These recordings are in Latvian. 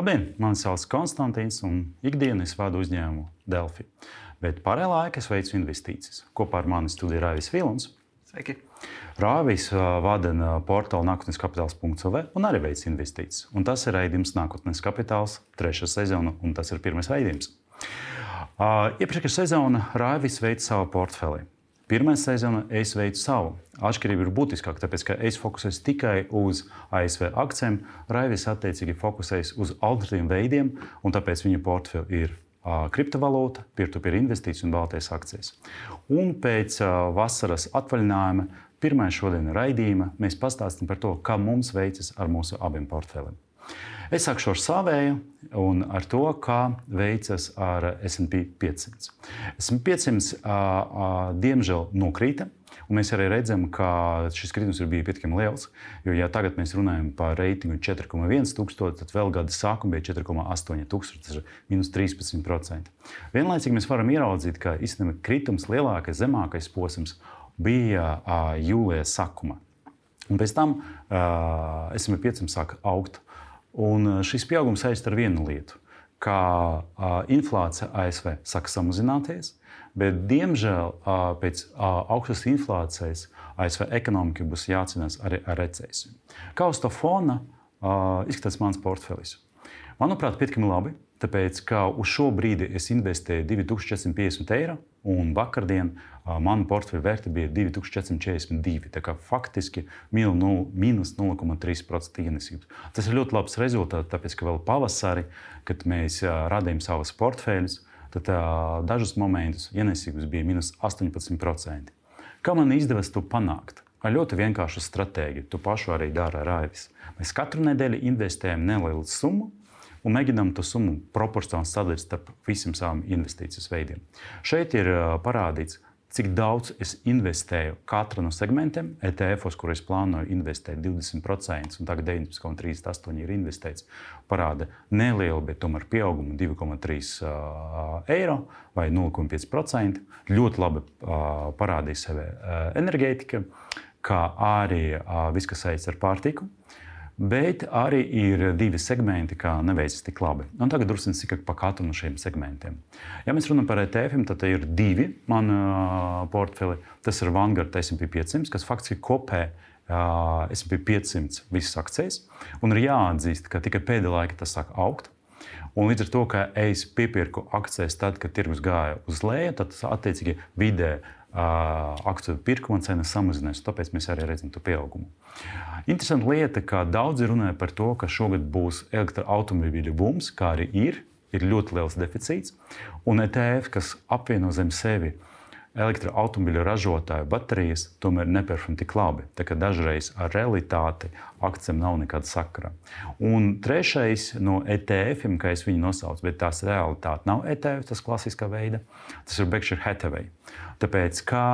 Labdien, mani sauc Konstantīns, un ikdienas vadu uzņēmumu Delfi. Bet pārējā laikā es veicu investīcijas. Kopā ar mani studiju Rāvis Vilons. Sveiki! Rāvis vada portālu nākotnes kapitāls.cl un arī veic investīcijas. Un tas ir raidījums Nākotnes kapitāls, trešā sezona, un tas ir pirmais raidījums. Iepriekšējā sezonā Rāvis veica savu portfeli. Pirmā sezona es veicu savu. Atšķirība ir būtiskāka, tāpēc ka es fokusēju tikai uz ASV akcijiem, Raivis attiecīgi fokusējas uz alternatīviem veidiem, un tāpēc viņa portfeli ir kriptovalūta, peer-to-peer investīcijas un baltais akcijas. Un pēc vasaras atvaļinājuma, pirmā šodienas raidījuma, mēs pastāstīsim par to, kā mums veicas ar mūsu abiem portfeliem. Es sākšu ar savēju un ar to, kā veicas ar SP 500. SP 500 diemžēl nokrita. Un mēs arī redzam, ka šis kritums ir bijis pietiekami liels. Jo, ja tagad mēs runājam par reitingu 4,1 tūkstoši, tad vēl gada sākumā bija 4,8 tūkstoši, tas ir minus 13%. Vienlaicīgi mēs varam ieraudzīt, ka īstenībā kritums lielākais, zemākais posms bija jūlijā sākumā. Un pēc tam uh, SP 500 sāka augt. Un eh, šis pieaugums saistīts ar vienu lietu, ka uh, inflācija ASV sāk samazināties, bet, diemžēl, uh, pēc augstas inflācijas ASV ekonomika būs jācīnās arī ar recesiju. Kā uz to fona izskatās mans portfelis? Manuprāt, pietiekami labi. Tāpēc, ka uz šo brīdi es investēju 2450 eiro, un vakardien mana portfeļa vērtība bija 2442. Tā kā faktiski mīnus 0,3% ienesības. Tas ir ļoti labs rezultāts, tāpēc, ka vēl pavasarī, kad mēs radījām savus portfeļus, tad dažus momentus ienesības bija minus 18%. Kā man izdevās to panākt? Ar ļoti vienkāršu stratēģiju. Tu pašu arī dari ar Raivis. Mēs katru nedēļu investējam nelielu summu, un mēģinām to summu proporcionāli sadalīt starp visiem saviem investīcijas veidiem. Šeit ir parādīts, cik daudz es investēju katrā no segmentiem. ETF-os, kur es plānoju investēt 20%, un tagad 19,38 ir investēts, parāda nelielu, bet tomēr pieaugumu 2,3 eiro vai 0,5%. Ļoti labi parādīja sevi enerģētika, kā arī viss, kas saistīts ar pārtiku. Bet arī ir divi segmenti, kā neveicas tik labi. Un tagad drusku sīkāk par katru no šiem segmentiem. Ja mēs runājam par ETF-iem, tad ir divi mani uh, portfeli. Tas ir Vanguard SP 500, kas faktiski kopē uh, SP 500 visas akcijas. Un ir jāatzīst, ka tikai pēdējā laikā tas sāk augt. Un līdz ar to, ka es piepirku akcijas tad, kad tirgus gāja uz leju, tad attiecīgi vidē akciju pirkuma cena samazinās. Tāpēc mēs arī redzam to pieaugumu. Interesanta lieta, ka daudzi runāja par to, ka šogad būs elektroautobīļu bums, kā arī ir. Ir ļoti liels deficīts. Un ETF, kas apvieno zem sevi elektroautomobiļu ražotāju baterijas, tomēr neperformē tik labi. Tā kā dažreiz ar realitāti akcijiem nav nekāda sakara. Un trešais no ETF-iem, kā es viņu nosaucu, bet tās realitāte nav ETF, tas klasiskā veida, tas ir Berkshire Hathaway. Tāpēc, kā,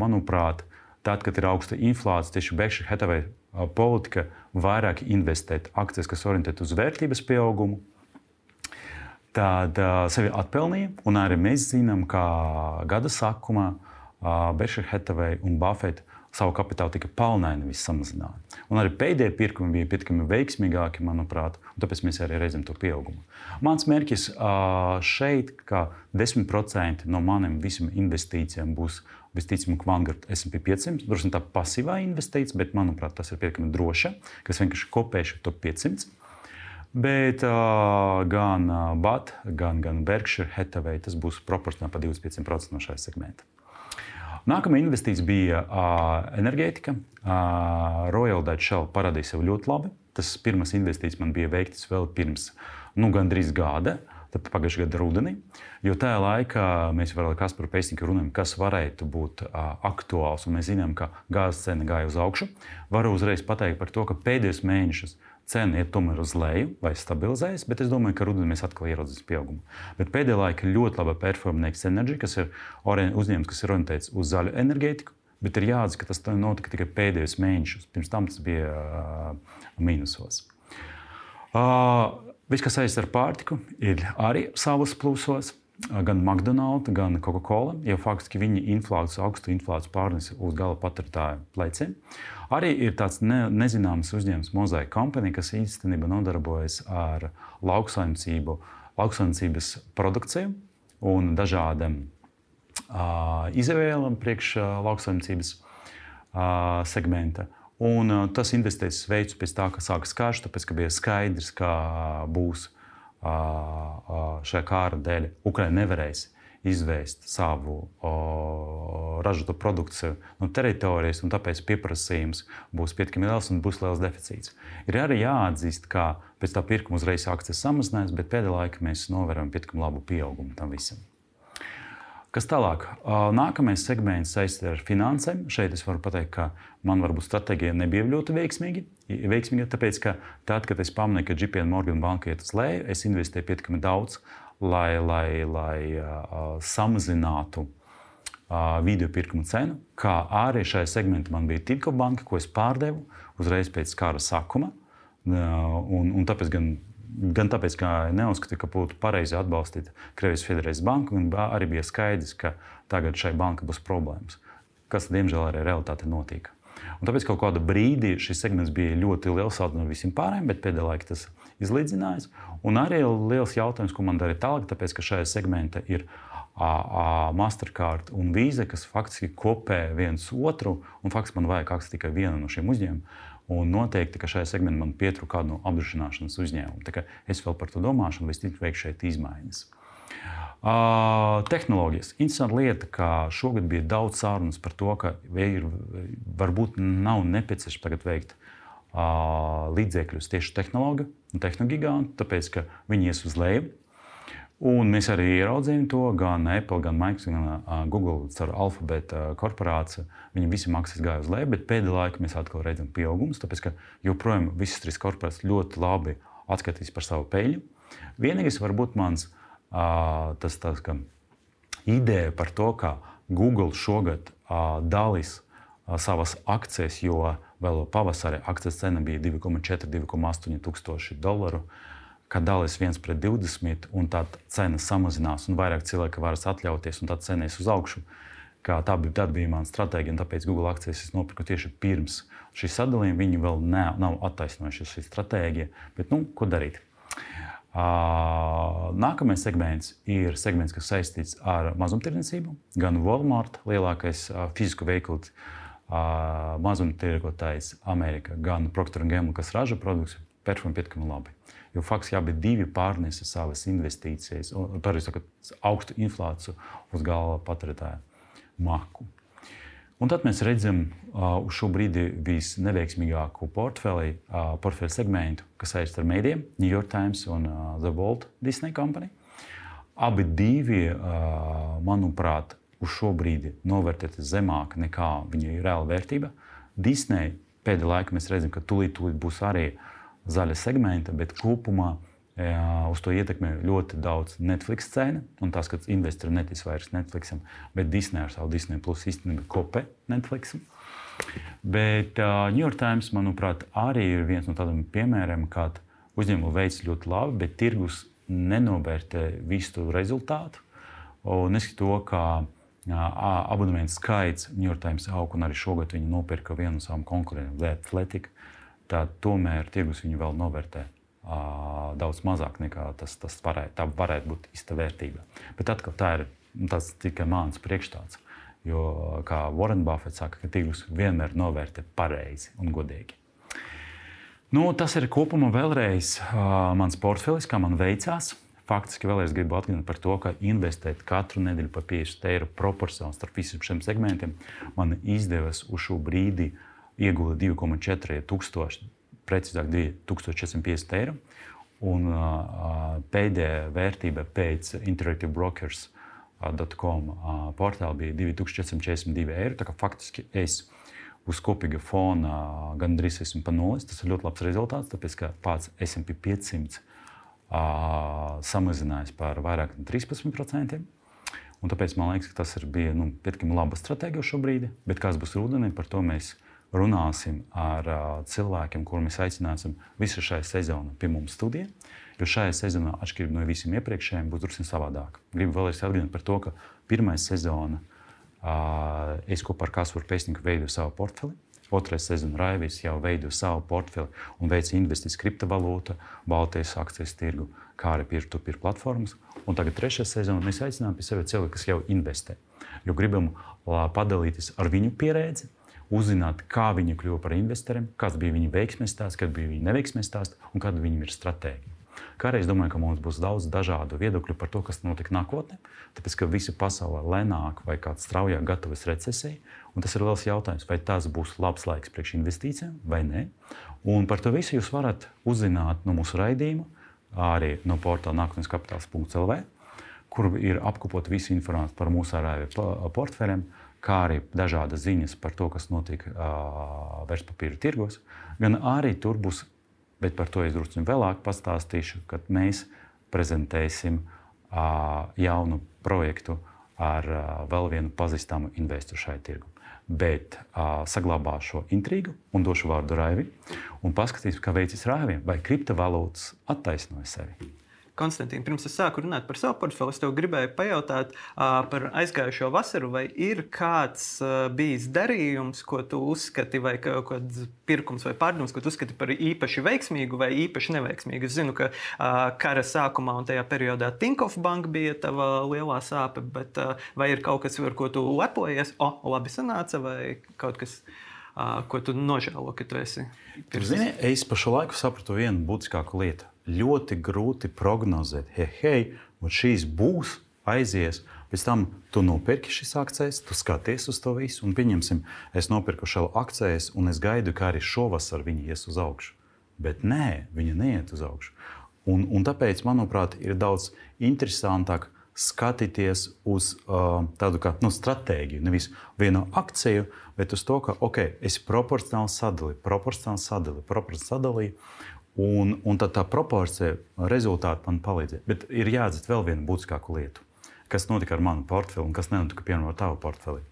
manuprāt, tad, kad ir augsta inflācija, tieši Berkshire Hathaway politika vairāk investēt akcijas, kas orientētas uz vērtības pieaugumu, tad uh, sevi atpelnīja. Un arī mēs zinām, ka gada sākumā uh, Berkshire Hathaway un Buffett savu kapitālu tikai palnaini viss samazināja. Un arī pēdējie pirkumi bija pietiekami veiksmīgāki, manuprāt, un tāpēc mēs arī redzam to pieaugumu. Mans mērķis šeit, ka 10% no maniem visiem investīcijiem būs visticamāk Vanguard SP 500. Droši vien tā pasīvā investīcija, bet manuprāt, tas ir pietiekami droši, kas vienkārši kopēšu to 500. Bet uh, gan uh, BAT, gan, gan Berkshire Hathaway tas būs proporcionāli pa 25% no šā segmenta. Nākamā investīcija bija uh, enerģētika. Uh, Royal Dutch Shell parādīja sev ļoti labi. Tas pirmās investīcijas man bija veiktas vēl pirms nu, gandrīz gada. Pagājušā gada rudenī, jo tajā laikā mēs vēl ar Kasparu Pēcniku runājam, kas varētu būt uh, aktuāls. Mēs zinām, ka gāzes cena gāja uz augšu. Varu uzreiz pateikt par to, ka pēdējos mēnešus uh, cena iet tomēr uz leju vai stabilizējas, bet es domāju, ka rudenī mēs atkal ieraudzīsim pieaugumu. Bet pēdējā laikā ļoti laba performance Energy, kas ir uzņēmums, kas ir orientēts uz zaļu enerģētiku. Bet ir jāatzīst, ka tas notika tikai pēdējos mēnešus. Pirms tam tas bija uh, mīnusos. Uh, Viss, kas saistīts ar pārtiku, ir arī savos plusos. Gan McDonald's, gan Coca-Cola, jo faktiski viņi inflāciju, augstu inflāciju pārnesa uz gala patērētāju pleciem. Arī ir tāds ne, nezināms uzņēmums, Mozaika kompānija, kas īstenībā nodarbojas ar lauksaimniecību, lauksaimniecības produkciju un dažādiem uh, izvēlēm priekš uh, lauksaimniecības uh, segmenta. Un, uh, tas investēs veids pēc tā, ka sākas karš, tāpēc ka bija skaidrs, ka būs uh, šajā kāra dēļ Ukraiņa nevarēs izvēst savu o, ražoto produkciju no teritorijas, un tāpēc pieprasījums būs pietiekami liels un būs liels deficīts. Ir arī jāatzīst, ka pēc tā pirkuma uzreiz akcijas samazinājās, bet pēdējā laikā mēs novērojam pietiekami labu pieaugumu tam visam. Kas tālāk? Nākamais segments saistīts ar finansēm. Šeit es varu pateikt, ka man varbūt stratēģija nebija ļoti veiksmīga. veiksmīga tāpēc, ka tad, kad es pamanīju, ka JP Morgan banka iet uz leju, es investēju pietiekami daudz, lai, lai, lai uh, samazinātu uh, video pirkumu cenu. Kā arī šajā segmentā man bija Tirko banka, ko es pārdevu uzreiz pēc kara sākuma. Uh, un, un tāpēc gan Gan tāpēc, ka neuzskatīju, ka būtu pareizi atbalstīt Krievijas Federācijas banku, gan arī bija skaidrs, ka tagad šai bankai būs problēmas, kas, diemžēl, arī realitāte notika. Un tāpēc kaut kādā brīdī šis segments bija ļoti liels no visiem pārējiem, bet pēdējā laikā tas izlīdzinājās. Un arī liels jautājums, ko man darīt tālāk, tāpēc ka šajā segmentā ir Mastercard un Visa, kas faktiski kopē viens otru, un faktiski man vajag akciju tikai viena no šiem uzņēmumiem. Un noteikti, ka šajā segmentā man pietrūka kāda no apdrošināšanas uzņēmuma. Es vēl par to domāšu, un visticamāk, veikšu šeit izmaiņas. Uh, tehnoloģijas. Interesanta lieta, ka šogad bija daudz sarunas par to, ka ir, varbūt nav nepieciešams tagad veikt uh, līdzekļus tieši tehnoloģiju un tehnoloģiju, tāpēc ka viņi ies uz leju. Un mēs arī ieraudzījām to gan Apple, gan Microsoft, gan Google Alphabet uh, korporāciju. Viņi visi maksas gāja uz leju, bet pēdējā laikā mēs atkal redzam pieaugumus, tāpēc ka joprojām visas trīs korporācijas ļoti labi atskatīs par savu peļņu. Vienīgais varbūt mans tas, tas, ideja par to, ka Google šogad dalīs savas akcijas, jo vēl pavasarī akcijas cena bija 2,4-2,8 tūkstoši dolāru. Uh, ka dalīs viens pret 20, un tā cena samazinās, un vairāk cilvēki varas atļauties, un tā cena ies uz augšu. Tā bija, bija mana stratēģija, un tāpēc Google akcijas es nopirku tieši pirms šī sadalījuma. Viņi vēl ne, nav attaisnojuši šī stratēģija, bet nu, ko darīt? Uh, nākamais segments ir segments, kas saistīts ar mazumtirdzniecību. Gan Walmart, lielākais uh, fizisku veikalu uh, mazumtirgotājs Amerikā, gan Procter Gamble, kas ražo produktus, performē pietiekami labi. Jo faktiski abi divi pārnesa savas investīcijas, pareizi sakot, augstu inflāciju uz galva patērētāja maku. Un tad mēs redzam uh, uz šo brīdi visneveiksmīgāko portfeli, uh, portfeļu segmentu, kas saistīts ar mēdījiem, New York Times un uh, The Walt Disney Company. Abi divi, uh, manuprāt, uz šo brīdi novērtēti zemāk nekā viņa reāla vērtība. Disney pēdējā laikā mēs redzam, ka tūlīt, tūlīt būs arī uh, zaļa segmenta, bet kopumā jā, uz to ietekmē ļoti daudz Netflix cena. Un tas, ka investori netic vairs Netflixam, bet Disney ar savu Disney plus īstenībā kopē Netflixam. Bet uh, New York Times, manuprāt, arī ir viens no tādiem piemēriem, kad uzņēmumi veids ļoti labi, bet tirgus nenovērtē visu to rezultātu. Neskatoties to, ka abonementu skaits New York Times aug, un arī šogad viņi nopirka vienu no savām konkurentiem, Athletic tad tomēr tirgus viņu vēl novērtē daudz mazāk nekā tas, tas varētu, varētu būt īsta vērtība. Bet atkal tā ir tas tikai mans priekšstats. Jo, kā Warren Buffets saka, ka tirgus vienmēr novērtē pareizi un godīgi. Nu, tas ir kopumā vēlreiz uh, mans portfelis, kā man veicās. Faktiski vēlreiz gribu atgādināt par to, ka investēt katru nedēļu pa 50 eiro proporcionāli starp visiem šiem segmentiem man izdevās uz šo brīdi uh, ieguva 2,4 tūkstoši, precīzāk 2450 eiro. Un pēdējā vērtība pēc Interactive Brokers. .com portāla bija 2442 eiro. Tā kā faktiski es uz kopīga fona gandrīz esmu pa nulles. Tas ir ļoti labs rezultāts, tāpēc ka pats SP 500 uh, samazinājās par vairāk nekā 13%. Un tāpēc man liekas, ka tas ir bija nu, pietiekami laba stratēģija šobrīd. Bet kas būs rudenī, par to mēs runāsim ar uh, cilvēkiem, kuriem mēs aicināsim visu šajā sezonā pie mums studijā. Jo šajā sezonā, atšķirībā no visiem iepriekšējiem, būs drusku savādāk. Gribu vēlreiz atgādināt par to, ka pirmā sezona uh, es kopā ar Kasparu Pēcnieku veidoju savu portfeli. Otrais sezona Raivis jau veido savu portfeli un veic investīcijas kriptovalūtā, Baltijas akcijas tirgu, kā arī peer-to-peer platformas. Un tagad trešā sezona mēs aicinām pie sevis cilvēku, kas jau investē. Jo gribam padalīties ar viņu pieredzi, uzzināt, kā viņi kļuva par investoriem, kāds bija viņu veiksmēs stāsts, kad bija viņa neveiksmēs stāsts un kāda viņam ir stratēģija. Kādreiz domāju, ka mums būs daudz dažādu viedokļu par to, kas notiks nākotnē, tāpēc ka visa pasaule lēnāk vai kāds straujāk gatavojas recesijai. Tas ir liels jautājums, vai tas būs labs laiks priekš investīcijām vai nē. Un par to visu jūs varat uzzināt no mūsu raidījuma, arī no portāla nākotnes kapitāls.lv, kur ir apkopota visa informācija par mūsu ārējiem portfeļiem kā arī dažādas ziņas par to, kas notiek uh, vērtspapīra tirgos, gan arī tur būs, bet par to es drusku vēlāk pastāstīšu, kad mēs prezentēsim uh, jaunu projektu ar uh, vēl vienu pazīstamu investoru šai tirgu. Bet uh, saglabāšu šo intrigu un došu vārdu Raivi un paskatīsim, kā veicas Raiviem, vai kriptovalūtas attaisnoja sevi. Konstantīna, pirms es sāku runāt par savu portfeli, es tev gribēju pajautāt uh, par aizgājušo vasaru, vai ir kāds uh, bijis darījums, ko tu uzskati, vai kaut kāds pirkums vai pārdevums, ko tu uzskati par īpaši veiksmīgu vai īpaši neveiksmīgu. Es zinu, ka uh, kara sākumā un tajā periodā Tinkoff Bank bija tava lielā sāpe, bet uh, vai ir kaut kas, ar ko tu lepojies? O, labi sanāca, vai kaut kas, ko tu nožēlo, ka tu esi? Zini, es pa šo laiku sapratu vienu būtiskāku lietu ļoti grūti prognozēt, hei, hei, un šīs būs, aizies. Pēc tam tu nopirki šīs akcijas, tu skaties uz to visu, un pieņemsim, es nopirku šo akcijas, un es gaidu, ka arī šovasar viņi ies uz augšu. Bet nē, viņi neiet uz augšu. Un, un tāpēc, manuprāt, ir daudz interesantāk skatīties uz uh, tādu kā nu, stratēģiju. Nevis vienu akciju, bet uz to, ka okay, es proporcionāli sadalīju, proporcionāli sadalīju, proporcionāli sadalīju. Un, un tad tā proporcija rezultāti man palīdzēja. Bet ir jāatzīst vēl viena būtiskāka lieta, kas notika ar manu portfeli un kas nenotika piemēram ar tavu portfeli.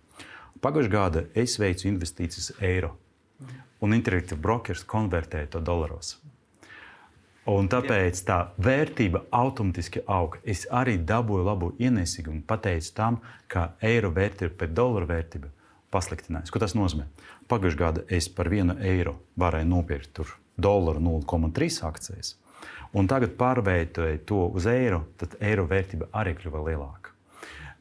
Pagājušajā gadā es veicu investīcijas eiro, un Interactive Brokers konvertēja to dolāros. Un tāpēc tā vērtība automātiski auga. Es arī dabūju labu ienesīgumu, pateicu tam, ka eiro vērtība pret dolāru vērtību pasliktinājās. Ko tas nozīmē? Pagājušajā gadā es par vienu eiro varēju nopirkt tur dolāru 0,3 akcijas, un tagad pārveidoja to uz eiro, tad eiro vērtība arī kļuva lielāka.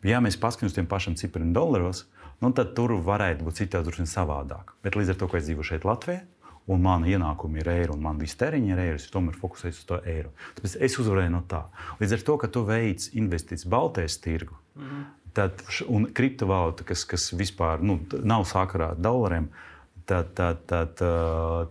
Ja mēs paskatāmies uz tiem pašiem cipriem dolāros, nu, tad tur varētu būt citādi, droši vien savādāk. Bet līdz ar to, ka es dzīvoju šeit Latvijā, un mana ienākuma ir eiro, un man viss tēriņš ir eiro, es tomēr fokusējos uz to eiro. Tāpēc es uzvarēju no tā. Līdz ar to, ka tu veic investīcijas Baltijas tirgu, mm -hmm. tad, un kriptovalūta, kas, kas vispār nu, nav sakarā ar dolāriem, uh, tad, tad, tad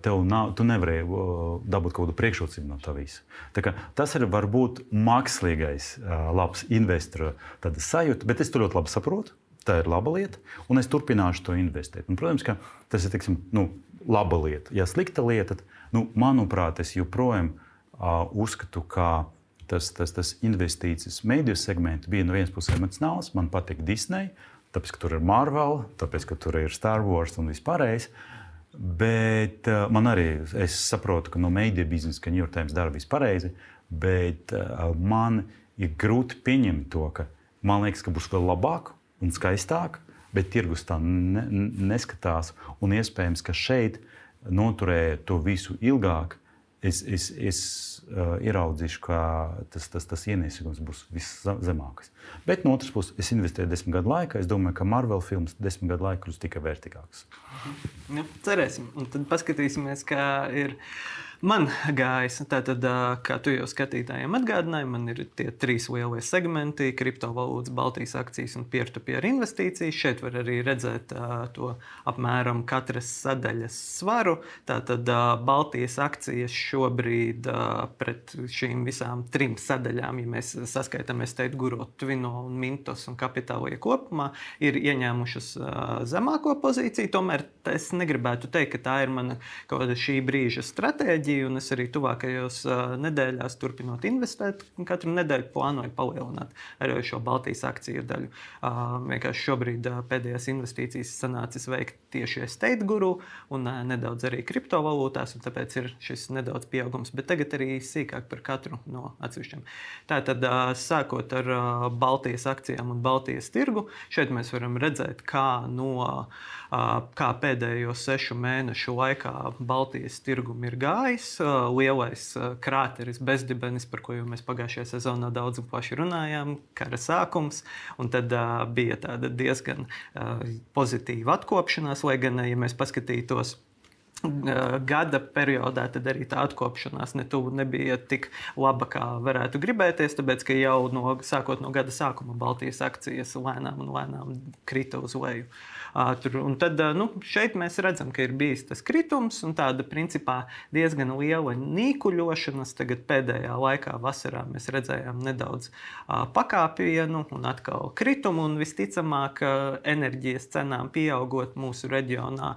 tev nav, tu nevari dabūt kaut kādu priekšrocību no tā visa. Tā tas ir varbūt mākslīgais, labs investora sajūta, bet es to ļoti labi saprotu. Tā ir laba lieta, un es turpināšu to investēt. Un, protams, ka tas ir tiksim, nu, laba lieta. Ja slikta lieta, tad, nu, manuprāt, es joprojām uh, uzskatu, ka tas, tas, tas investīcijas mediju segments bija no vienas puses emocionāls. Man patīk Disneja tāpēc, ka tur ir Marvel, tāpēc, ka tur ir Star Wars un viss pārējais. Bet uh, man arī, es saprotu, ka no mēdīņa biznesa, ka New York Times dara visu pareizi, bet uh, man ir grūti pieņemt to, ka man liekas, ka būs vēl labāk un skaistāk, bet tirgus tā ne, neskatās. Un iespējams, ka šeit noturēja to visu ilgāk, es, es, es uh, ieraudzīšu, ka tas, tas, tas ienesīgums būs viszemākais. Bet no otras puses, es investēju desmit gadu laikā. Es domāju, ka Marvel filmas desmit gadu laikā kļūs tikai vērtīgākas. Nu, cerēsim, un tad paskatīsimies, kā ir. Uh, man gājis. Tātad, kā tu jau skatītājiem atgādināji, man ir tie trīs lielie segmenti - kriptovalūtas, Baltijas akcijas un peer-to-peer investīcijas. Šeit var arī redzēt to apmēram katras sadaļas svaru. Tātad Baltijas akcijas šobrīd pret šīm visām trim sadaļām, ja mēs saskaitām, es teiktu, Guro, Twino, un Mintos un Kapitālija kopumā, ir ieņēmušas zemāko pozīciju. Tomēr es negribētu teikt, ka tā ir mana kaut kāda šī brīža stratēģija enerģiju, un es arī tuvākajos nedēļās turpinot investēt. Katru nedēļu plānoju palielināt arī šo Baltijas akciju daļu. Vienkārši šobrīd pēdējās investīcijas sanācis veikt tieši State Guru un nedaudz arī kriptovalūtās, un tāpēc ir šis nedaudz pieaugums. Bet tagad arī sīkāk par katru no atsevišķiem. Tātad, sākot ar Baltijas akcijām un Baltijas tirgu, šeit mēs varam redzēt, kā no kā pēdējo sešu mēnešu laikā Baltijas tirgum ir gājis. Lielais krāteris, bezdibenis, par ko jau mēs pagājušajā sezonā daudz un plaši runājām, kara sākums. Tad bija tāda diezgan pozitīva atkopšanās, lai gan, ja mēs paskatītos gada periodā, arī tā atkopšanās netuvu nebija tik laba, kā varētu gribēties. Tāpēc, ka jau no, sākot no gada sākuma Baltijas akcijas lēnām un lēnām krita uz leju. Un tad nu, šeit mēs redzam, ka ir bijis tas kritums un tāda principā diezgan liela nīkuļošanas. Tagad pēdējā laikā, vasarā, mēs redzējām nedaudz pakāpienu un atkal kritumu. Un visticamāk, enerģijas cenām pieaugot mūsu reģionā,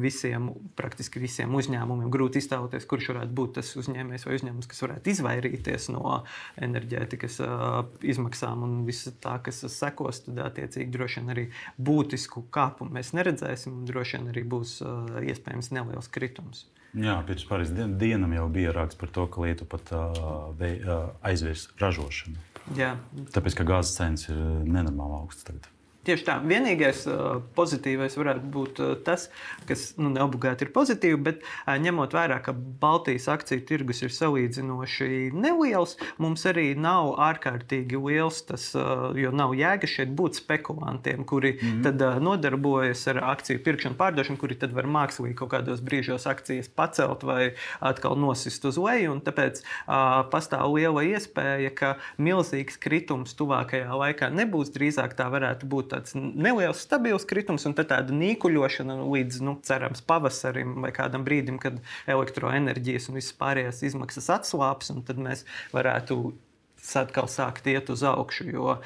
visiem, praktiski visiem uzņēmumiem grūti iztēloties, kurš varētu būt tas uzņēmējs vai uzņēmums, kas varētu izvairīties no enerģētikas izmaksām un viss tā, kas sekos. Tad, attiecīgi, droši vien arī būtisku kāpumu mēs neredzēsim, un droši vien arī būs iespējams neliels kritums. Jā, pēc pāris dienām jau bija raksts par to, ka Lietuva pat uh, aizvirs ražošanu. Jā. Tāpēc, ka gāzes cenas ir nenormāli augstas tagad. Tieši tā. Vienīgais uh, pozitīvais varētu būt uh, tas, kas nu, neobligāti ir pozitīvi, bet uh, ņemot vērā, ka Baltijas akciju tirgus ir salīdzinoši neliels, mums arī nav ārkārtīgi liels tas, jo nav jēga šeit būt spekulantiem, kuri mm -hmm. tad nodarbojas ar akciju pirkšanu, pārdošanu, kuri tad var mākslīgi kaut kādos brīžos akcijas pacelt vai atkal nosist uz leju. Tāpēc uh, pastāv liela iespēja, ka milzīgs kritums tuvākajā laikā nebūs. Drīzāk tā varētu būt tāds neliels, stabils kritums, un tāda nīkuļošana līdz, nu, cerams, pavasarim vai kādam brīdim, kad elektroenerģijas un visas pārējās izmaksas atslābs, un tad mēs varētu atkal sākt iet uz augšu. Jo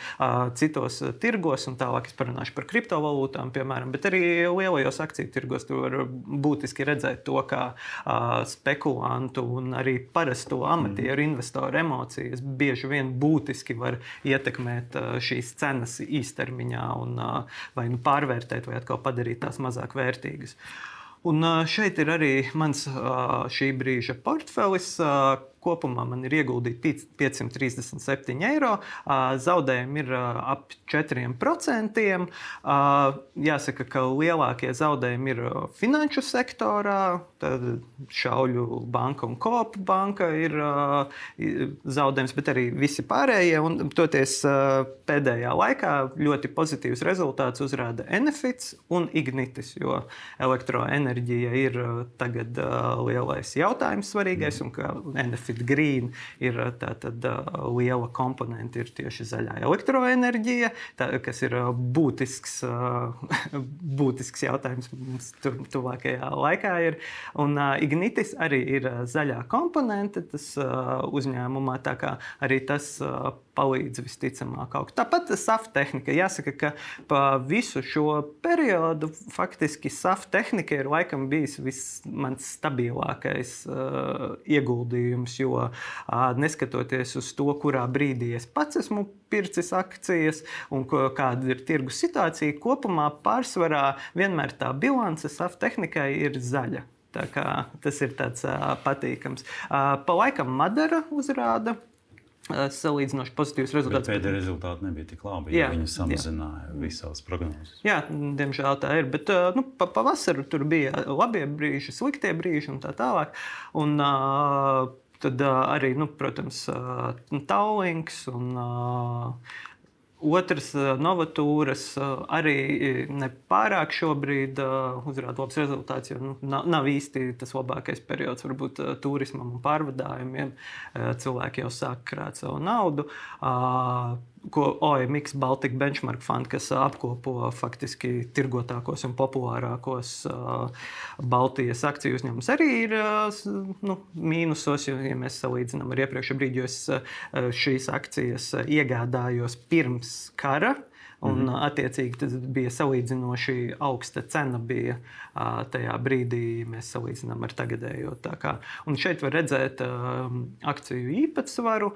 citos tirgos, un tālāk es parunāšu par kriptovalūtām, piemēram, bet arī lielajos akciju tirgos, tur var būtiski redzēt to, kā spekulantu un arī parasto amatieru mm. investoru emocijas bieži vien būtiski var ietekmēt šīs cenas īstermiņā un vai nu pārvērtēt, vai atkal padarīt tās mazāk vērtīgas. Un šeit ir arī mans šī brīža portfelis, Kopumā man ir ieguldīti 537 eiro, zaudējumi ir ap 4%. Jāsaka, ka lielākie zaudējumi ir finanšu sektorā, tad Šauļu banka un Kopa banka ir zaudējums, bet arī visi pārējie. Un, toties pēdējā laikā ļoti pozitīvs rezultāts uzrāda Enefits un Ignitis, jo elektroenerģija ir tagad lielais jautājums svarīgais un ka Enefits Benefit Green ir tātad liela komponente ir tieši zaļā elektroenerģija, tā, kas ir būtisks, būtisks jautājums mums tu, tuvākajā laikā. Ir. Un Ignitis arī ir zaļā komponente tas uzņēmumā, tā kā arī tas palīdz visticamāk augt. Tāpat SAF tehnika. Jāsaka, ka pa visu šo periodu faktiski SAF tehnika ir laikam bijis mans stabilākais uh, ieguldījums, jo neskatoties uz to, kurā brīdī es pats esmu pircis akcijas un kāda ir tirgus situācija, kopumā pārsvarā vienmēr tā bilance SAF tehnikai ir zaļa. Tas ir tāds uh, patīkams. Uh, pa laikam Madara uzrāda salīdzinoši pozitīvs rezultāts. Pēdējie rezultāti nebija tik labi, ja viņi samazināja visas prognozes. Jā, diemžēl tā ir. Bet nu, pa, pavasaru tur bija labie brīži, sliktie brīži un tā tālāk. Un, uh, Tad arī, nu, protams, uh, Taulinks un Otrs, novatūras arī nepārāk šobrīd uzrāda labs rezultāts, jo nu, nav, nav īsti tas labākais periods varbūt turismam un pārvadājumiem. Cilvēki jau sāk krāt savu naudu ko OMX Baltic Benchmark Fund, kas apkopo faktiski tirgotākos un populārākos uh, Baltijas akciju uzņēmumus, arī ir uh, nu, mīnusos. Jo, ja mēs salīdzinām ar iepriekšējo brīdi, jo es uh, šīs akcijas iegādājos pirms kara Un, mm -hmm. attiecīgi, tas bija salīdzinoši augsta cena. Bija, tajā brīdī mēs salīdzinām ar tagadējo. Un šeit var redzēt akciju īpatsvaru.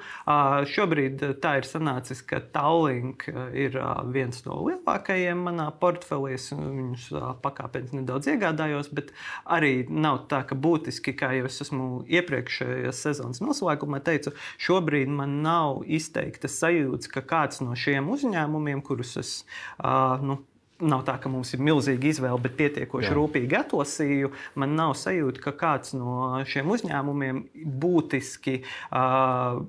Šobrīd tā ir sanācis, ka Tallink ir viens no lielākajiem manā portfelī. Viņus pakāpeniski nedaudz iegādājos, bet arī nav tā, ka būtiski, kā jau es esmu iepriekšējās sezonas noslēgumā teicu, šobrīd man nav izteikta sajūta, ka kāds no šiem uzņēmumiem, kurus es uh, nu, nav tā, ka mums ir milzīga izvēle, bet pietiekoši Jā. rūpīgi atlasīju. Man nav sajūta, ka kāds no šiem uzņēmumiem būtiski. Uh,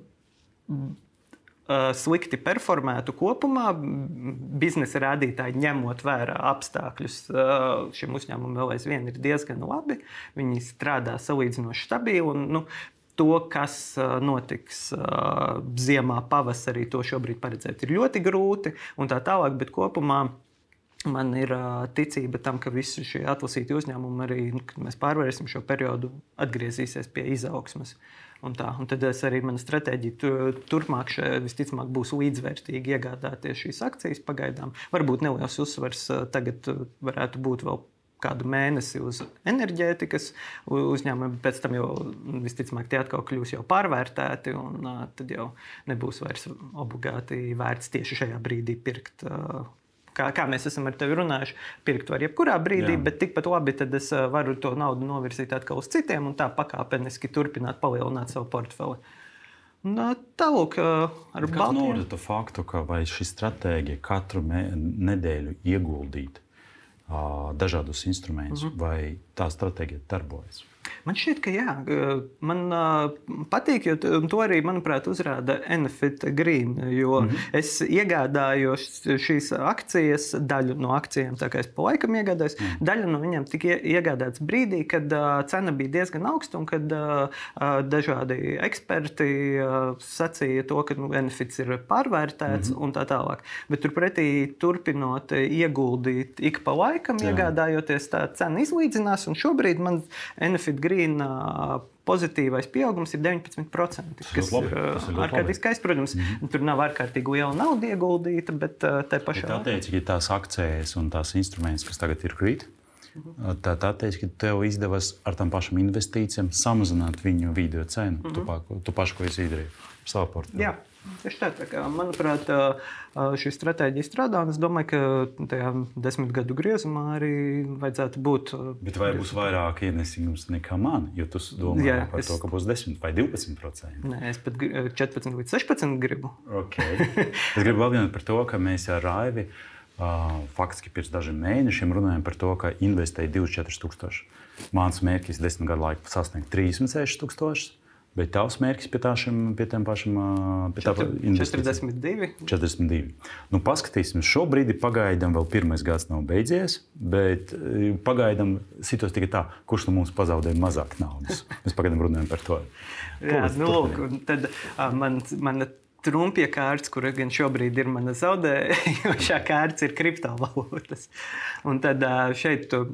slikti performētu kopumā, biznesa rādītāji ņemot vērā apstākļus, šim uzņēmumam vēl aizvien ir diezgan labi. Viņi strādā salīdzinoši stabili. Un, nu, To, kas notiks ziemā, pavasarī, to šobrīd paredzēt ir ļoti grūti un tā tālāk, bet kopumā man ir ticība tam, ka visi šie atlasīti uzņēmumi arī, nu, mēs pārvarēsim šo periodu, atgriezīsies pie izaugsmes. Un tā, un tad arī mana stratēģija turpmāk še, visticamāk būs līdzvērtīgi iegādāties šīs akcijas pagaidām. Varbūt neliels uzsvars tagad varētu būt vēl kādu mēnesi uz enerģētikas uzņēmumiem, pēc tam jau visticamāk tie atkal kļūs jau pārvērtēti, un uh, tad jau nebūs vairs obligāti vērts tieši šajā brīdī pirkt. Uh, kā, kā mēs esam ar tevi runājuši, pirkt var jebkurā brīdī, Jā. bet tikpat labi tad es varu to naudu novirzīt atkal uz citiem un tā pakāpeniski turpināt palielināt savu portfeli. Tālāk, ar Baltiju. Kas norāda to faktu, ka šī stratēģija katru nedēļu ieguldīt dažādus instrumentus, mm -hmm. vai tā stratēģija darbojas? Man šķiet, ka jā, man patīk, jo to arī, manuprāt, uzrāda Enefit Green. Jo mm -hmm. es iegādājos šīs akcijas, daļu no akcijiem, tā kā es pa laikam iegādājos, mm -hmm. daļa no viņiem tika iegādāts brīdī, kad cena bija diezgan augsta un kad dažādi eksperti sacīja to, ka nu, Enefits ir pārvērtēts mm -hmm. un tā tālāk. Bet turpretī turpinot ieguldīt ik pa laikam, jā. iegādājoties, tā cena izlīdzinās un šobrīd man Enefit Pacific Green pozitīvais pieaugums ir 19%. Tas labi, ir ārkārtīgi skaists. Protams, mm -hmm. tur nav ārkārtīgi liela nauda ieguldīta, bet tā pašā. Tā teica, ka tās akcijas un tās instruments, kas tagad ir krīt, mhm. Tā, tā teiks, ka tev izdevās ar tām pašām investīcijām samazināt viņu video cenu. Mm -hmm. tu, pa, tu pašu, ko es izdarīju ar savu portfeli. Tieši tā, tā kā, manuprāt, šī stratēģija strādā. Es domāju, ka tajā desmit gadu griezumā arī vajadzētu būt. Bet vai būs vairāk ienesījums nekā man? Jo tu domā Jā, par es... to, ka būs 10 vai 12 procenti. Nē, es pat 14 līdz 16 gribu. Okay. es gribu vienot par to, ka mēs ar Raivi faktiski pirms dažiem mēnešiem runājam par to, ka investēja 24 tūkstoši. Mans mērķis desmit gadu laikā sasniegt 36 tūkstošus. Bet tavs mērķis pie, šim, pie tiem pašiem pie 42. 42. Nu, paskatīsimies, šobrīd pagaidām vēl pirmais gads nav beidzies, bet pagaidām situācija tikai tā, kurš no mums pazaudēja mazāk naudas. Mēs pagaidām runājam par to. Jā, nu, lūk, tad man, man trumpja kārts, kur gan šobrīd ir mana zaudējošā kārts, ir kriptovalūtas. Un tad šeit tu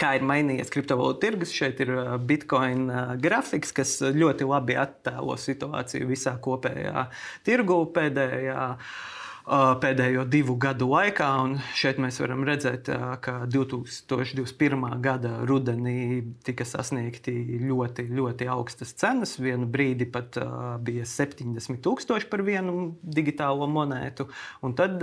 kā ir mainījies kriptovalūtu tirgus. Šeit ir uh, bitkoina uh, grafiks, kas ļoti labi attēlo situāciju visā kopējā tirgu pēdējā. Uh, pēdējo divu gadu laikā, un šeit mēs varam redzēt, ka 2021. gada rudenī tika sasniegti ļoti, ļoti augstas cenas. Vienu brīdi pat bija 70,000 par vienu digitālo monētu, un tad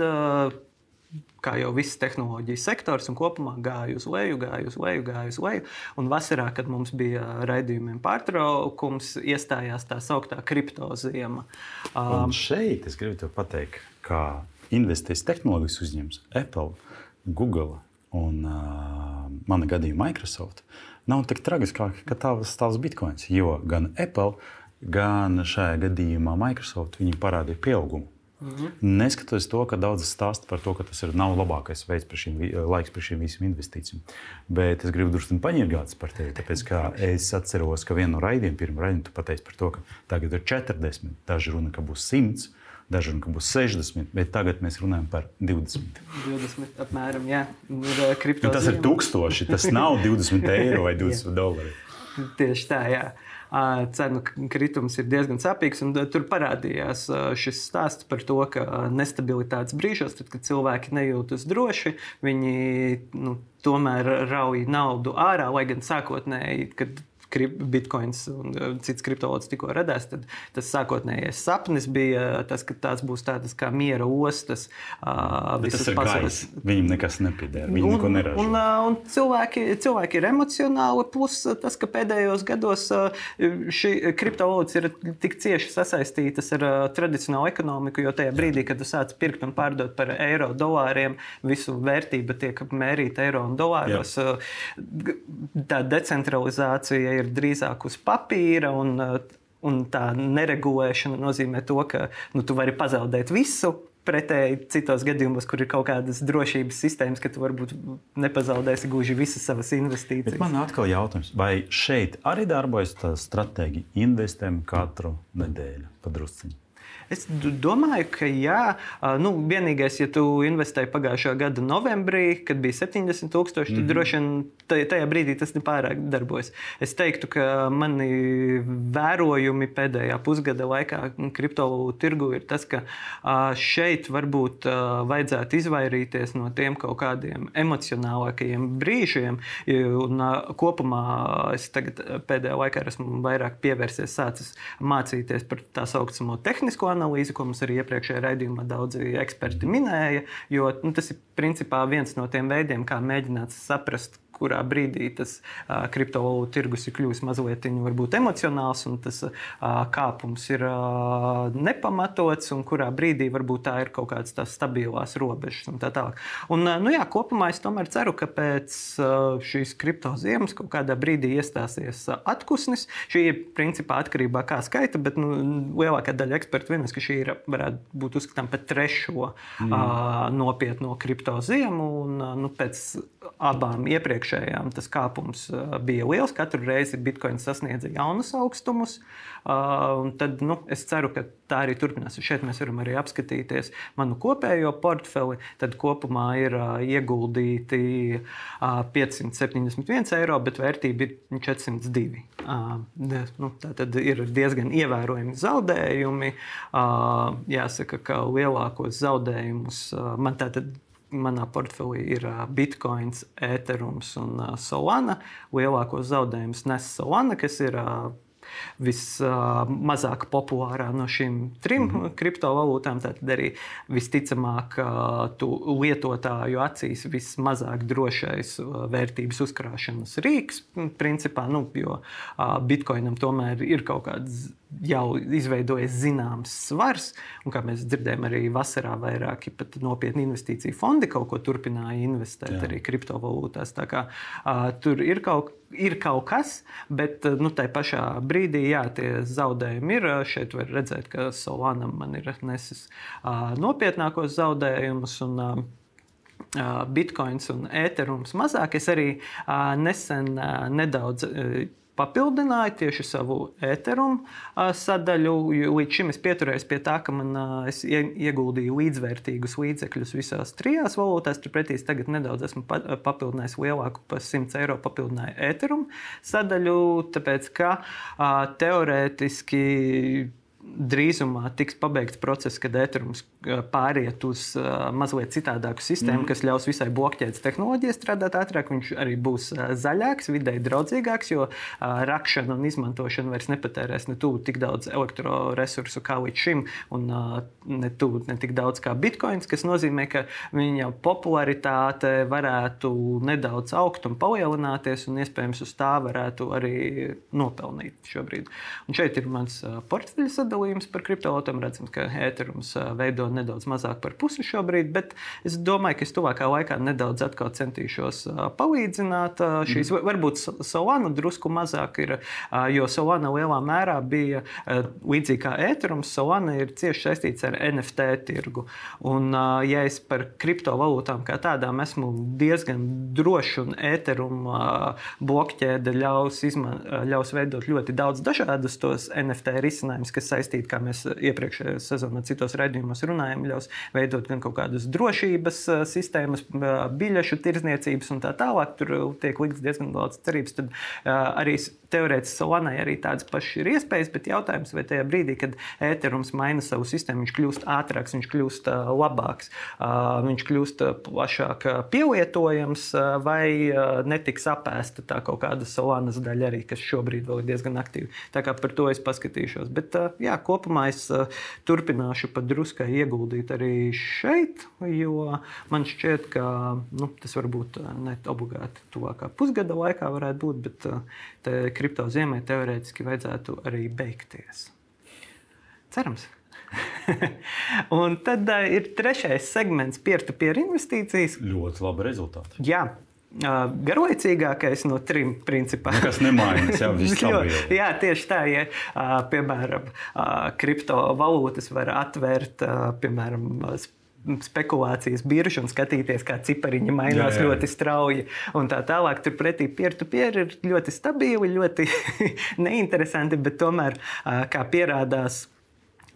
kā jau viss tehnoloģijas sektors, un kopumā gāja uz leju, gāja uz leju, gāja uz leju. Un vasarā, kad mums bija raidījumiem pārtraukums, iestājās tā sauktā kriptoziema. Um, šeit es gribu te pateikt, ka investēs tehnoloģijas uzņēmums Apple, Google un uh, mana gadījumā Microsoft nav tik tragiskāk, ka tavs tavs bitkoins, jo gan Apple, gan šajā gadījumā Microsoft parādīja pieaugumu. Mhm. Neskatoties to, ka daudz stāsta par to, ka tas ir nav labākais veids, par šīm, laiks par šīm visām investīcijām. Bet es gribu drusku paņirgāties par tevi, tāpēc ka es atceros, ka vienu no raidījumiem, pirmā raidījuma, tu pateici par to, ka tagad ir 40, daži runa, ka būs 100. Daži runa, ka būs 60, bet tagad mēs runājam par 20. 20 apmēram, jā. Ir, tas ir tūkstoši, tas nav 20 eiro vai 20 dolāri. Tieši tā, jā. Cenu kritums ir diezgan sāpīgs. Tur parādījās šis stāsts par to, ka nestabilitātes brīžos, tad, kad cilvēki nejūtas droši, viņi nu, tomēr rauj naudu ārā, lai gan sākotnēji, kad bitkoins un uh, cits kriptovalūtas tikko radās, tad tas sākotnējais sapnis bija tas, ka tās būs tādas kā miera ostas. Uh, tas ir pasaules. Gais. Viņam nekas nepiedēra. Viņi un, neko neražo. Un, un cilvēki, cilvēki ir emocionāli, plus tas, ka pēdējos gados šī kriptovalūtas ir tik cieši sasaistītas ar tradicionālu ekonomiku, jo tajā brīdī, kad tu sāc pirkt un pārdot par eiro, dolāriem, visu vērtība tiek mērīta eiro un dolāros. Jā. Tā decentralizācija ir drīzāk uz papīra. Un, un tā neregulēšana nozīmē to, ka nu, tu vari pazaudēt visu. Pretēji citos gadījumos, kur ir kaut kādas drošības sistēmas, ka tu varbūt nepazaudēsi gluži visas savas investīcijas. Bet man atkal jautājums, vai šeit arī darbojas tā stratēģija investējam katru nedēļu padrusciņu? Es domāju, ka jā. Nu, vienīgais, ja tu investēji pagājušā gada novembrī, kad bija 70,000, tad mm -hmm. droši vien tajā brīdī tas nepārāk darbojas. Es teiktu, ka mani vērojumi pēdējā pusgada laikā kriptovalūtu tirgu ir tas, ka šeit varbūt vajadzētu izvairīties no tiem kaut kādiem emocionālākajiem brīžiem. Un kopumā es tagad pēdējā laikā esmu vairāk pievērsies, sācis mācīties par tā saucamo tehnisko analīzi analīzi, ko mums arī iepriekšējā raidījumā daudzi eksperti minēja. Jo nu, tas ir principā viens no tiem veidiem, kā mēģināt saprast, kurā brīdī tas uh, kriptovalūtu tirgus ir kļuvis mazliet emocionāls un tas uh, kāpums ir uh, nepamatots, un kurā brīdī varbūt tā ir kaut kādas tās stabilās robežas un tā tālāk. Un, uh, nu, jā, kopumā es tomēr ceru, ka pēc uh, šīs kripto ziemas kaut kādā brīdī iestāsies uh, atpūsnis. Šī ir principā atkarībā no kā skaita, bet nu, lielākā daļa ekspertu vienas, ka šī ir, varētu būt uzskatāms par trešo mm. uh, nopietno kripto ziemu. Un, uh, nu, pēc abām iepriekšējām tas kāpums bija liels. Katru reizi bitkoins sasniedza jaunus augstumus. Tad nu, es ceru, ka tā arī turpināsies. Šeit mēs varam arī apskatīties manu kopējo portfeli. Tad kopumā ir ieguldīti 571 eiro, bet vērtība ir 402. Nu, tā tad ir diezgan ievērojami zaudējumi. Jāsaka, ka lielākos zaudējumus man tātad manā portfelī ir Bitcoins, Ethereums un Solana. Lielākos zaudējumus nes Solana, kas ir vismazāk populārā no šīm trim mm -hmm. kriptovalūtām. Tad arī visticamāk, tu lietotāju acīs vismazāk drošais vērtības uzkrāšanas rīks. Principā, nu, jo bitkoinam tomēr ir kaut kāds jau izveidojies zināms svars, un kā mēs dzirdējām, arī vasarā vairāki nopietni investīciju fondi kaut ko turpināja investēt Jā. arī kriptovalūtās. Kā, uh, tur ir kaut, ir kaut kas, bet nu, tajā pašā brīdī jā, tie zaudējumi ir. Šeit var redzēt, ka Solānam man ir nesis uh, nopietnākos zaudējumus. Un, uh, Bitcoins un Ethereums mazāk. Es arī uh, nesen uh, nedaudz uh, papildināju tieši savu ēterumu sadaļu. Līdz šim es pieturējos pie tā, ka man es ieguldīju līdzvērtīgus līdzekļus visās trijās valūtās. Turpretī es tagad nedaudz esmu papildinājis lielāku par 100 eiro papildināju ēterumu sadaļu, tāpēc ka teorētiski drīzumā tiks pabeigts process, kad ēterums pāriet uz uh, mazliet citādāku sistēmu, mm. kas ļaus visai blokķēdes tehnoloģijai strādāt ātrāk. Viņš arī būs uh, zaļāks, vidēji draudzīgāks, jo rakšana un izmantošana vairs nepatērēs ne tuvu tik daudz elektroresursu kā līdz šim, un ne tuvu ne tik daudz kā bitkoins, kas nozīmē, ka viņa popularitāte varētu nedaudz augt un palielināties, un iespējams uz tā varētu arī nopelnīt šobrīd. Un šeit ir mans uh, portfeļa sadalījums par kriptovalūtām. Redzams, ka ēterums uh, veido nedaudz mazāk par pusi šobrīd, bet es domāju, ka es tuvākā laikā nedaudz atkal centīšos palīdzināt šīs. Mm. Varbūt Solana drusku mazāk ir, jo Solana lielā mērā bija līdzīga kā ēterums. Solana ir cieši saistīts ar NFT tirgu. Un, ja es par kriptovalūtām kā tādām esmu diezgan drošs un ēterumu blokķēde ļaus, izman, ļaus veidot ļoti daudz dažādus tos NFT risinājumus, kas saistīti saistīti, kā mēs iepriekšējā sezonā citos raidījumos runājām, ļaus veidot gan kaut kādas drošības sistēmas, biļešu tirdzniecības un tā tālāk. Tur tiek likts diezgan daudz cerības. Tad arī teorētiski Solanai arī tādas pašas ir iespējas, bet jautājums, vai tajā brīdī, kad ēterums maina savu sistēmu, viņš kļūst ātrāks, viņš kļūst labāks, viņš kļūst plašāk pielietojams, vai netiks apēsta tā kaut kāda Solanas daļa arī, kas šobrīd vēl ir diezgan aktīva. Tā kā par to es paskatīšos. Bet jā, kopumā es turpināšu pat druskai ieguldīt arī šeit, jo man šķiet, ka nu, tas varbūt ne obligāti tuvākā pusgada laikā varētu būt, bet kripto ziemē teorētiski vajadzētu arī beigties. Cerams. un tad uh, ir trešais segments, peer-to-peer investīcijas. Ļoti labi rezultāti. Jā, garlaicīgākais no trim principiem. Nekas nemainās, jau viss ir. Jā, tieši tā, ja piemēram kriptovalūtas var atvērt, piemēram, spekulācijas biržu un skatīties, kā cipariņi mainās jā, jā. ļoti strauji. Un tā tālāk, turpretī peer-to-peer ir ļoti stabili, ļoti neinteresanti, bet tomēr, kā pierādās,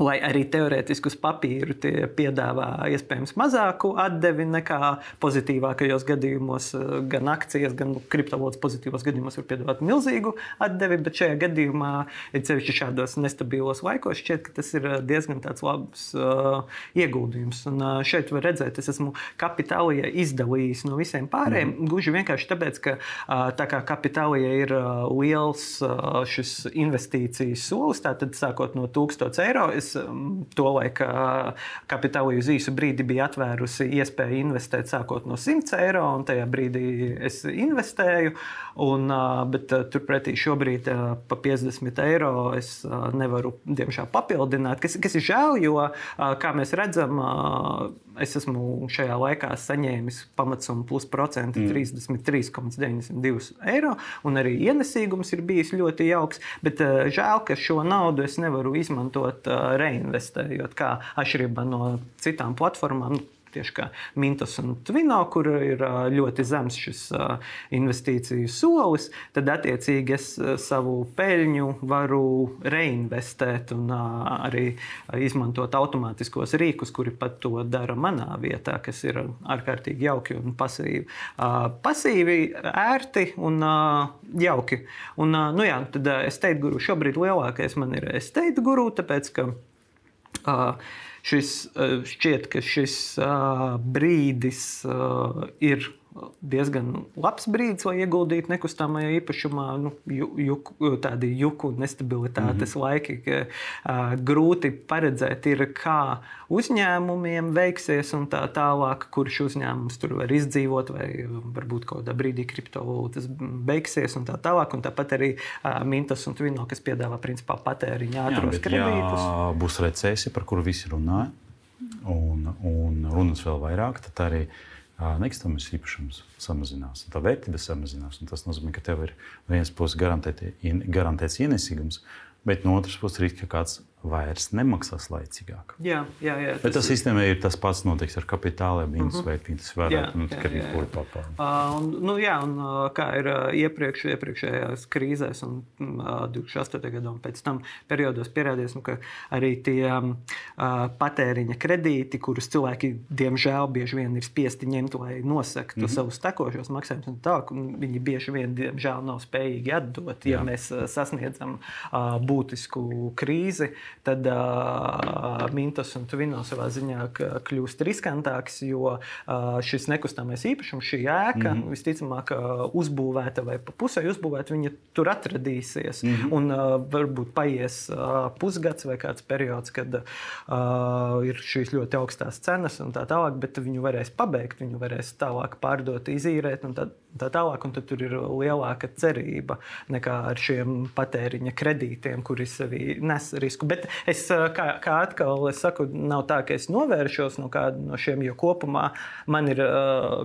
Lai arī teorētiski uz papīra tie piedāvā iespējams mazāku atdevi nekā pozitīvākajos gadījumos, eh, gan akcijas, gan kriptovalūtas pozitīvos gadījumos var piedāvāt milzīgu atdevi, bet šajā gadījumā, ir sevišķi šādos nestabilos laikos, šķiet, ka tas ir eh, diezgan labs uh, ieguldījums. Un uh, šeit var redzēt, es esmu kapitālija izdalījis no visiem pārējiem, mm. gluži vienkārši tāpēc, ka uh, tā kā kapitālija ir uh, liels uh, šis investīcijas solis, tātad sākot no 1000 eiro es um, tolaik kapitālu uz īsu brīdi biju atvērusi iespēju investēt sākot no 100 eiro, un tajā brīdī es investēju. Un, bet turpretī šobrīd pa 50 eiro es nevaru, diemžēl, papildināt, kas, kas ir žēl, jo, kā mēs redzam, es esmu šajā laikā saņēmis pamatsumu plus procenti mm. 33,92 eiro, un arī ienesīgums ir bijis ļoti jauks. Bet žēl, ka šo naudu es nevaru izmantot reinvestējot, kā atšķirībā no citām platformām tieši kā Mintos un Twino, kur ir ļoti zems šis investīciju solis, tad attiecīgi es savu peļņu varu reinvestēt un arī izmantot automātiskos rīkus, kuri pat to dara manā vietā, kas ir ārkārtīgi jauki un pasīvi. Pasīvi, ērti un jauki. Un, nu jā, tad estate guru šobrīd lielākais man ir estate guru, tāpēc ka šis, šķiet, ka šis brīdis ir diezgan labs brīdis, lai ieguldītu nekustamajā īpašumā. Nu, juk, tādi juku nestabilitātes mm -hmm. laiki, ka uh, grūti paredzēt, ir, kā uzņēmumiem veiksies un tā tālāk, kurš uzņēmums tur var izdzīvot, vai varbūt kaut kādā brīdī kriptovalūtas beigsies un tā tālāk. Un tāpat arī uh, Mintas un Twino, kas piedāvā principā patēriņa ātros kredītus. Ja būs recesija, par kuru visi runāja, un, un runas vēl vairāk, tad arī nekustamais īpašums samazinās, tā vērtība samazinās. Tas nozīmē, ka tev ir viens puses garantēts ienesīgums, bet no otras puses ir kāds vairs nemaksās laicīgāk. Jā, jā, jā, tas Bet tas sistēmā ir tas pats notiks ar kapitāliem, viņas uh -huh. vērtības. Varētu būt arī kur papildināt. Uh, un, nu, jā, un uh, kā ir uh, iepriekš, iepriekšējās krīzēs un uh, 2008. gadā un pēc tam periodos pierādījies, nu, ka arī tie um, uh, patēriņa kredīti, kurus cilvēki diemžēl bieži vien ir spiesti ņemt, lai nosektu uh mhm. -huh. savus tekošos maksājumus, un tā, un viņi bieži vien diemžēl nav spējīgi atdot, ja jā. mēs uh, sasniedzam uh, būtisku krīzi tad uh, Mintos un Tvino savā ziņā kļūst riskantāks, jo uh, šis nekustamais īpašums, šī ēka, mm -hmm. visticamāk, uzbūvēta vai pa pusē uzbūvēta, viņa tur atradīsies. Mm -hmm. Un uh, varbūt paies uh, pusgads vai kāds periods, kad uh, ir šīs ļoti augstās cenas un tā tālāk, bet viņu varēs pabeigt, viņu varēs tālāk pārdot, izīrēt un tā, tā tālāk. Un tad tur ir lielāka cerība nekā ar šiem patēriņa kredītiem, kuri sevi nes risku. Bet es kā, kā atkal es saku, nav tā, ka es novēršos no kāda no šiem, jo kopumā man ir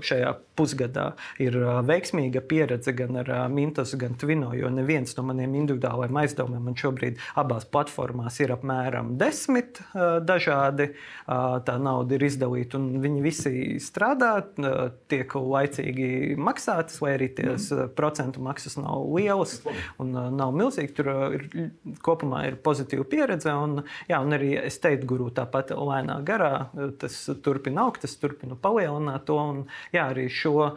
šajā pusgadā ir veiksmīga pieredze gan ar Mintas, gan Twino, jo neviens no maniem individuālajiem aizdevumiem man šobrīd abās platformās ir apmēram desmit dažādi. Tā nauda ir izdalīta, un viņi visi strādā, tiek laicīgi maksātas, vai arī tās mm. procentu maksas nav lielas un nav milzīgas. Tur ir, kopumā ir pozitīva pieredze. Un, jā, un arī es teiktu, guru tāpat lēnā garā tas turpina augt, tas turpina palielināt to. Un, jā, arī šo 说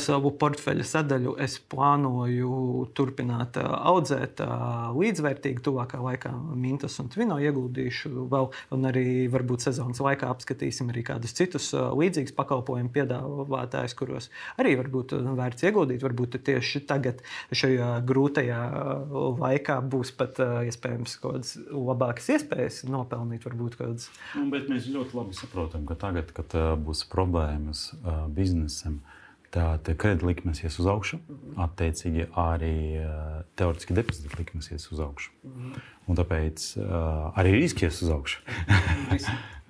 savu portfeļa sadaļu es plānoju turpināt audzēt līdzvērtīgi. Tuvākā laikā Mintas un Tvino ieguldīšu vēl, un arī varbūt sezonas laikā apskatīsim arī kādus citus līdzīgus pakalpojumu piedāvātājus, kuros arī varbūt vērts ieguldīt. Varbūt tieši tagad, šajā grūtajā laikā, būs pat iespējams kaut kādas labākas iespējas nopelnīt. Varbūt kādas. Nu, bet mēs ļoti labi saprotam, ka tagad, kad būs problēmas biznesam, uh, Tad kredītlikmes ies uz augšu, attiecīgi arī teorētiski depozīta likmes ies uz augšu. Un tāpēc uh, arī riski ies uz augšu.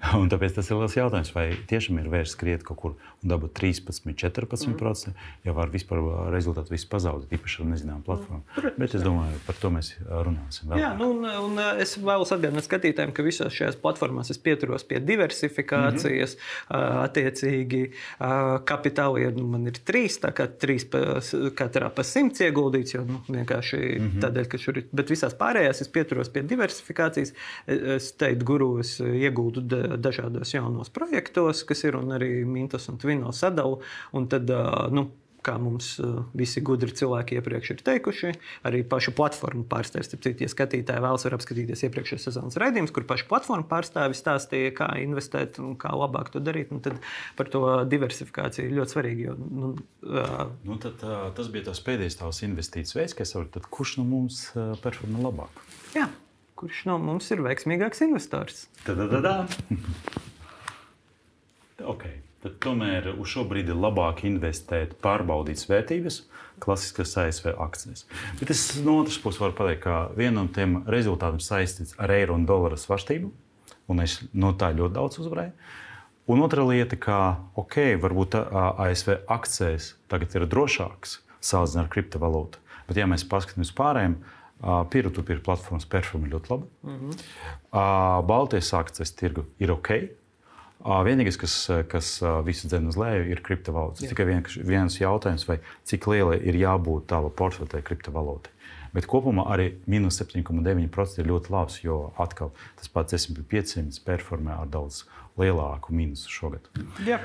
Un tāpēc tas ir liels jautājums, vai tiešām ir vērts skriet kaut kur un dabūt 13, 14%, mm. ja var vispār rezultātu visu pazaudēt, īpaši ar nezināmu platformu. Mm. Bet es domāju, par to mēs runāsim. Vēl. Jā, nu, un, un es vēlos atgādināt skatītājiem, ka visās šajās platformās es pieturos pie diversifikācijas. Mm -hmm. Attiecīgi, kapitāli ir, nu, man ir trīs, tā kā trīs pa, katrā pa simts ieguldīts, jo nu, vienkārši mm -hmm. tādēļ, ka šur ir, bet visās pārējās es pieturos pie diversifikācijas. Es teiktu, guru, es iegūtu dažādos jaunos projektos, kas ir un arī Mintas un Tvino sadalu. Un tad, nu, kā mums visi gudri cilvēki iepriekš ir teikuši, arī pašu platformu pārstāvis. Citu, ja skatītāji vēlas, var apskatīties iepriekšējās sezonas raidījumus, kur pašu platformu pārstāvis stāstīja, kā investēt un kā labāk to darīt. Un tad par to diversifikāciju ir ļoti svarīgi. Jo, nu, uh, nu, tad, uh, tas bija tas pēdējais tavs investīcijas veids, kas var, tad kurš no mums uh, performē labāk? Jā kurš no mums ir veiksmīgāks investors. okay. Tad tomēr uz šo brīdi ir labāk investēt pārbaudītas vērtības, klasiskas ASV akcijas. Bet es no otras puses varu pateikt, ka viena no tiem rezultātiem saistīts ar eiro un dolāra svārstību, un es no tā ļoti daudz uzvarēju. Un otra lieta, ka ok, varbūt ASV akcijas tagad ir drošākas salīdzinot ar kriptovalūtu, bet ja mēs paskatāmies pārējiem, Peer-to-peer platformas performa ļoti labi. Mm -hmm. Baltijas akcijas tirgu ir ok. Vienīgais, kas, kas visu dzēnu uz leju, ir kriptovalūtas. Tikai vien, viens jautājums, vai cik liela ir jābūt tava portfeļa kriptovalūtai. Bet kopumā arī minus 7,9% ir ļoti labs, jo atkal tas pats SP500 performē ar daudz lielāku minusu šogad. Jā.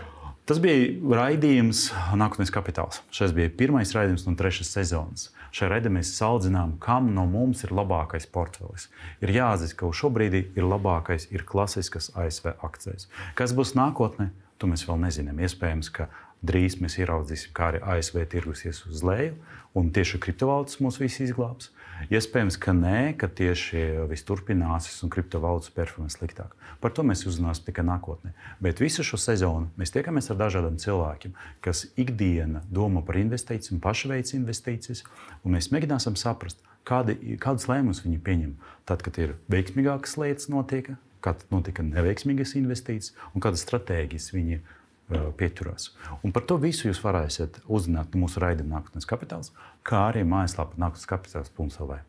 Tas bija raidījums Nākotnes kapitāls. Šis bija pirmais raidījums no trešās sezonas. Šajā raidījumā mēs salīdzinām, kam no mums ir labākais portfelis. Ir jāatzīst, ka šobrīd ir labākais ir klasiskas ASV akcijas. Kas būs nākotnē, to mēs vēl nezinām. Iespējams, ka drīz mēs ieraudzīsim, kā arī ASV tirgus ies uz leju, un tieši kriptovalūtas mūs visus izglābs. Iespējams, ka nē, ka tieši viss turpināsies un kriptovalūtas performance sliktāk. Par to mēs uzzināsim tikai nākotnē. Bet visu šo sezonu mēs tiekamies ar dažādiem cilvēkiem, kas ikdienā domā par investīcijām, paši veids investīcijas, un mēs mēģināsim saprast, kādi, kādas lēmumus viņi pieņem. Tad, kad ir veiksmīgākas lietas, notiek, kad notika neveiksmīgas investīcijas un kādas stratēģijas viņi pieturās. Un par to visu jūs varēsiet uzzināt mūsu raidījumā Nākotnes kapitāls, kā arī mājaslapā nākotnes kapitāls.lv.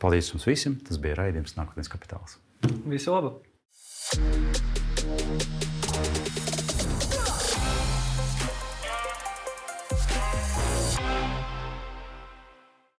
Paldies jums visiem! Tas bija raidījums Nākotnes kapitāls. Visu labu!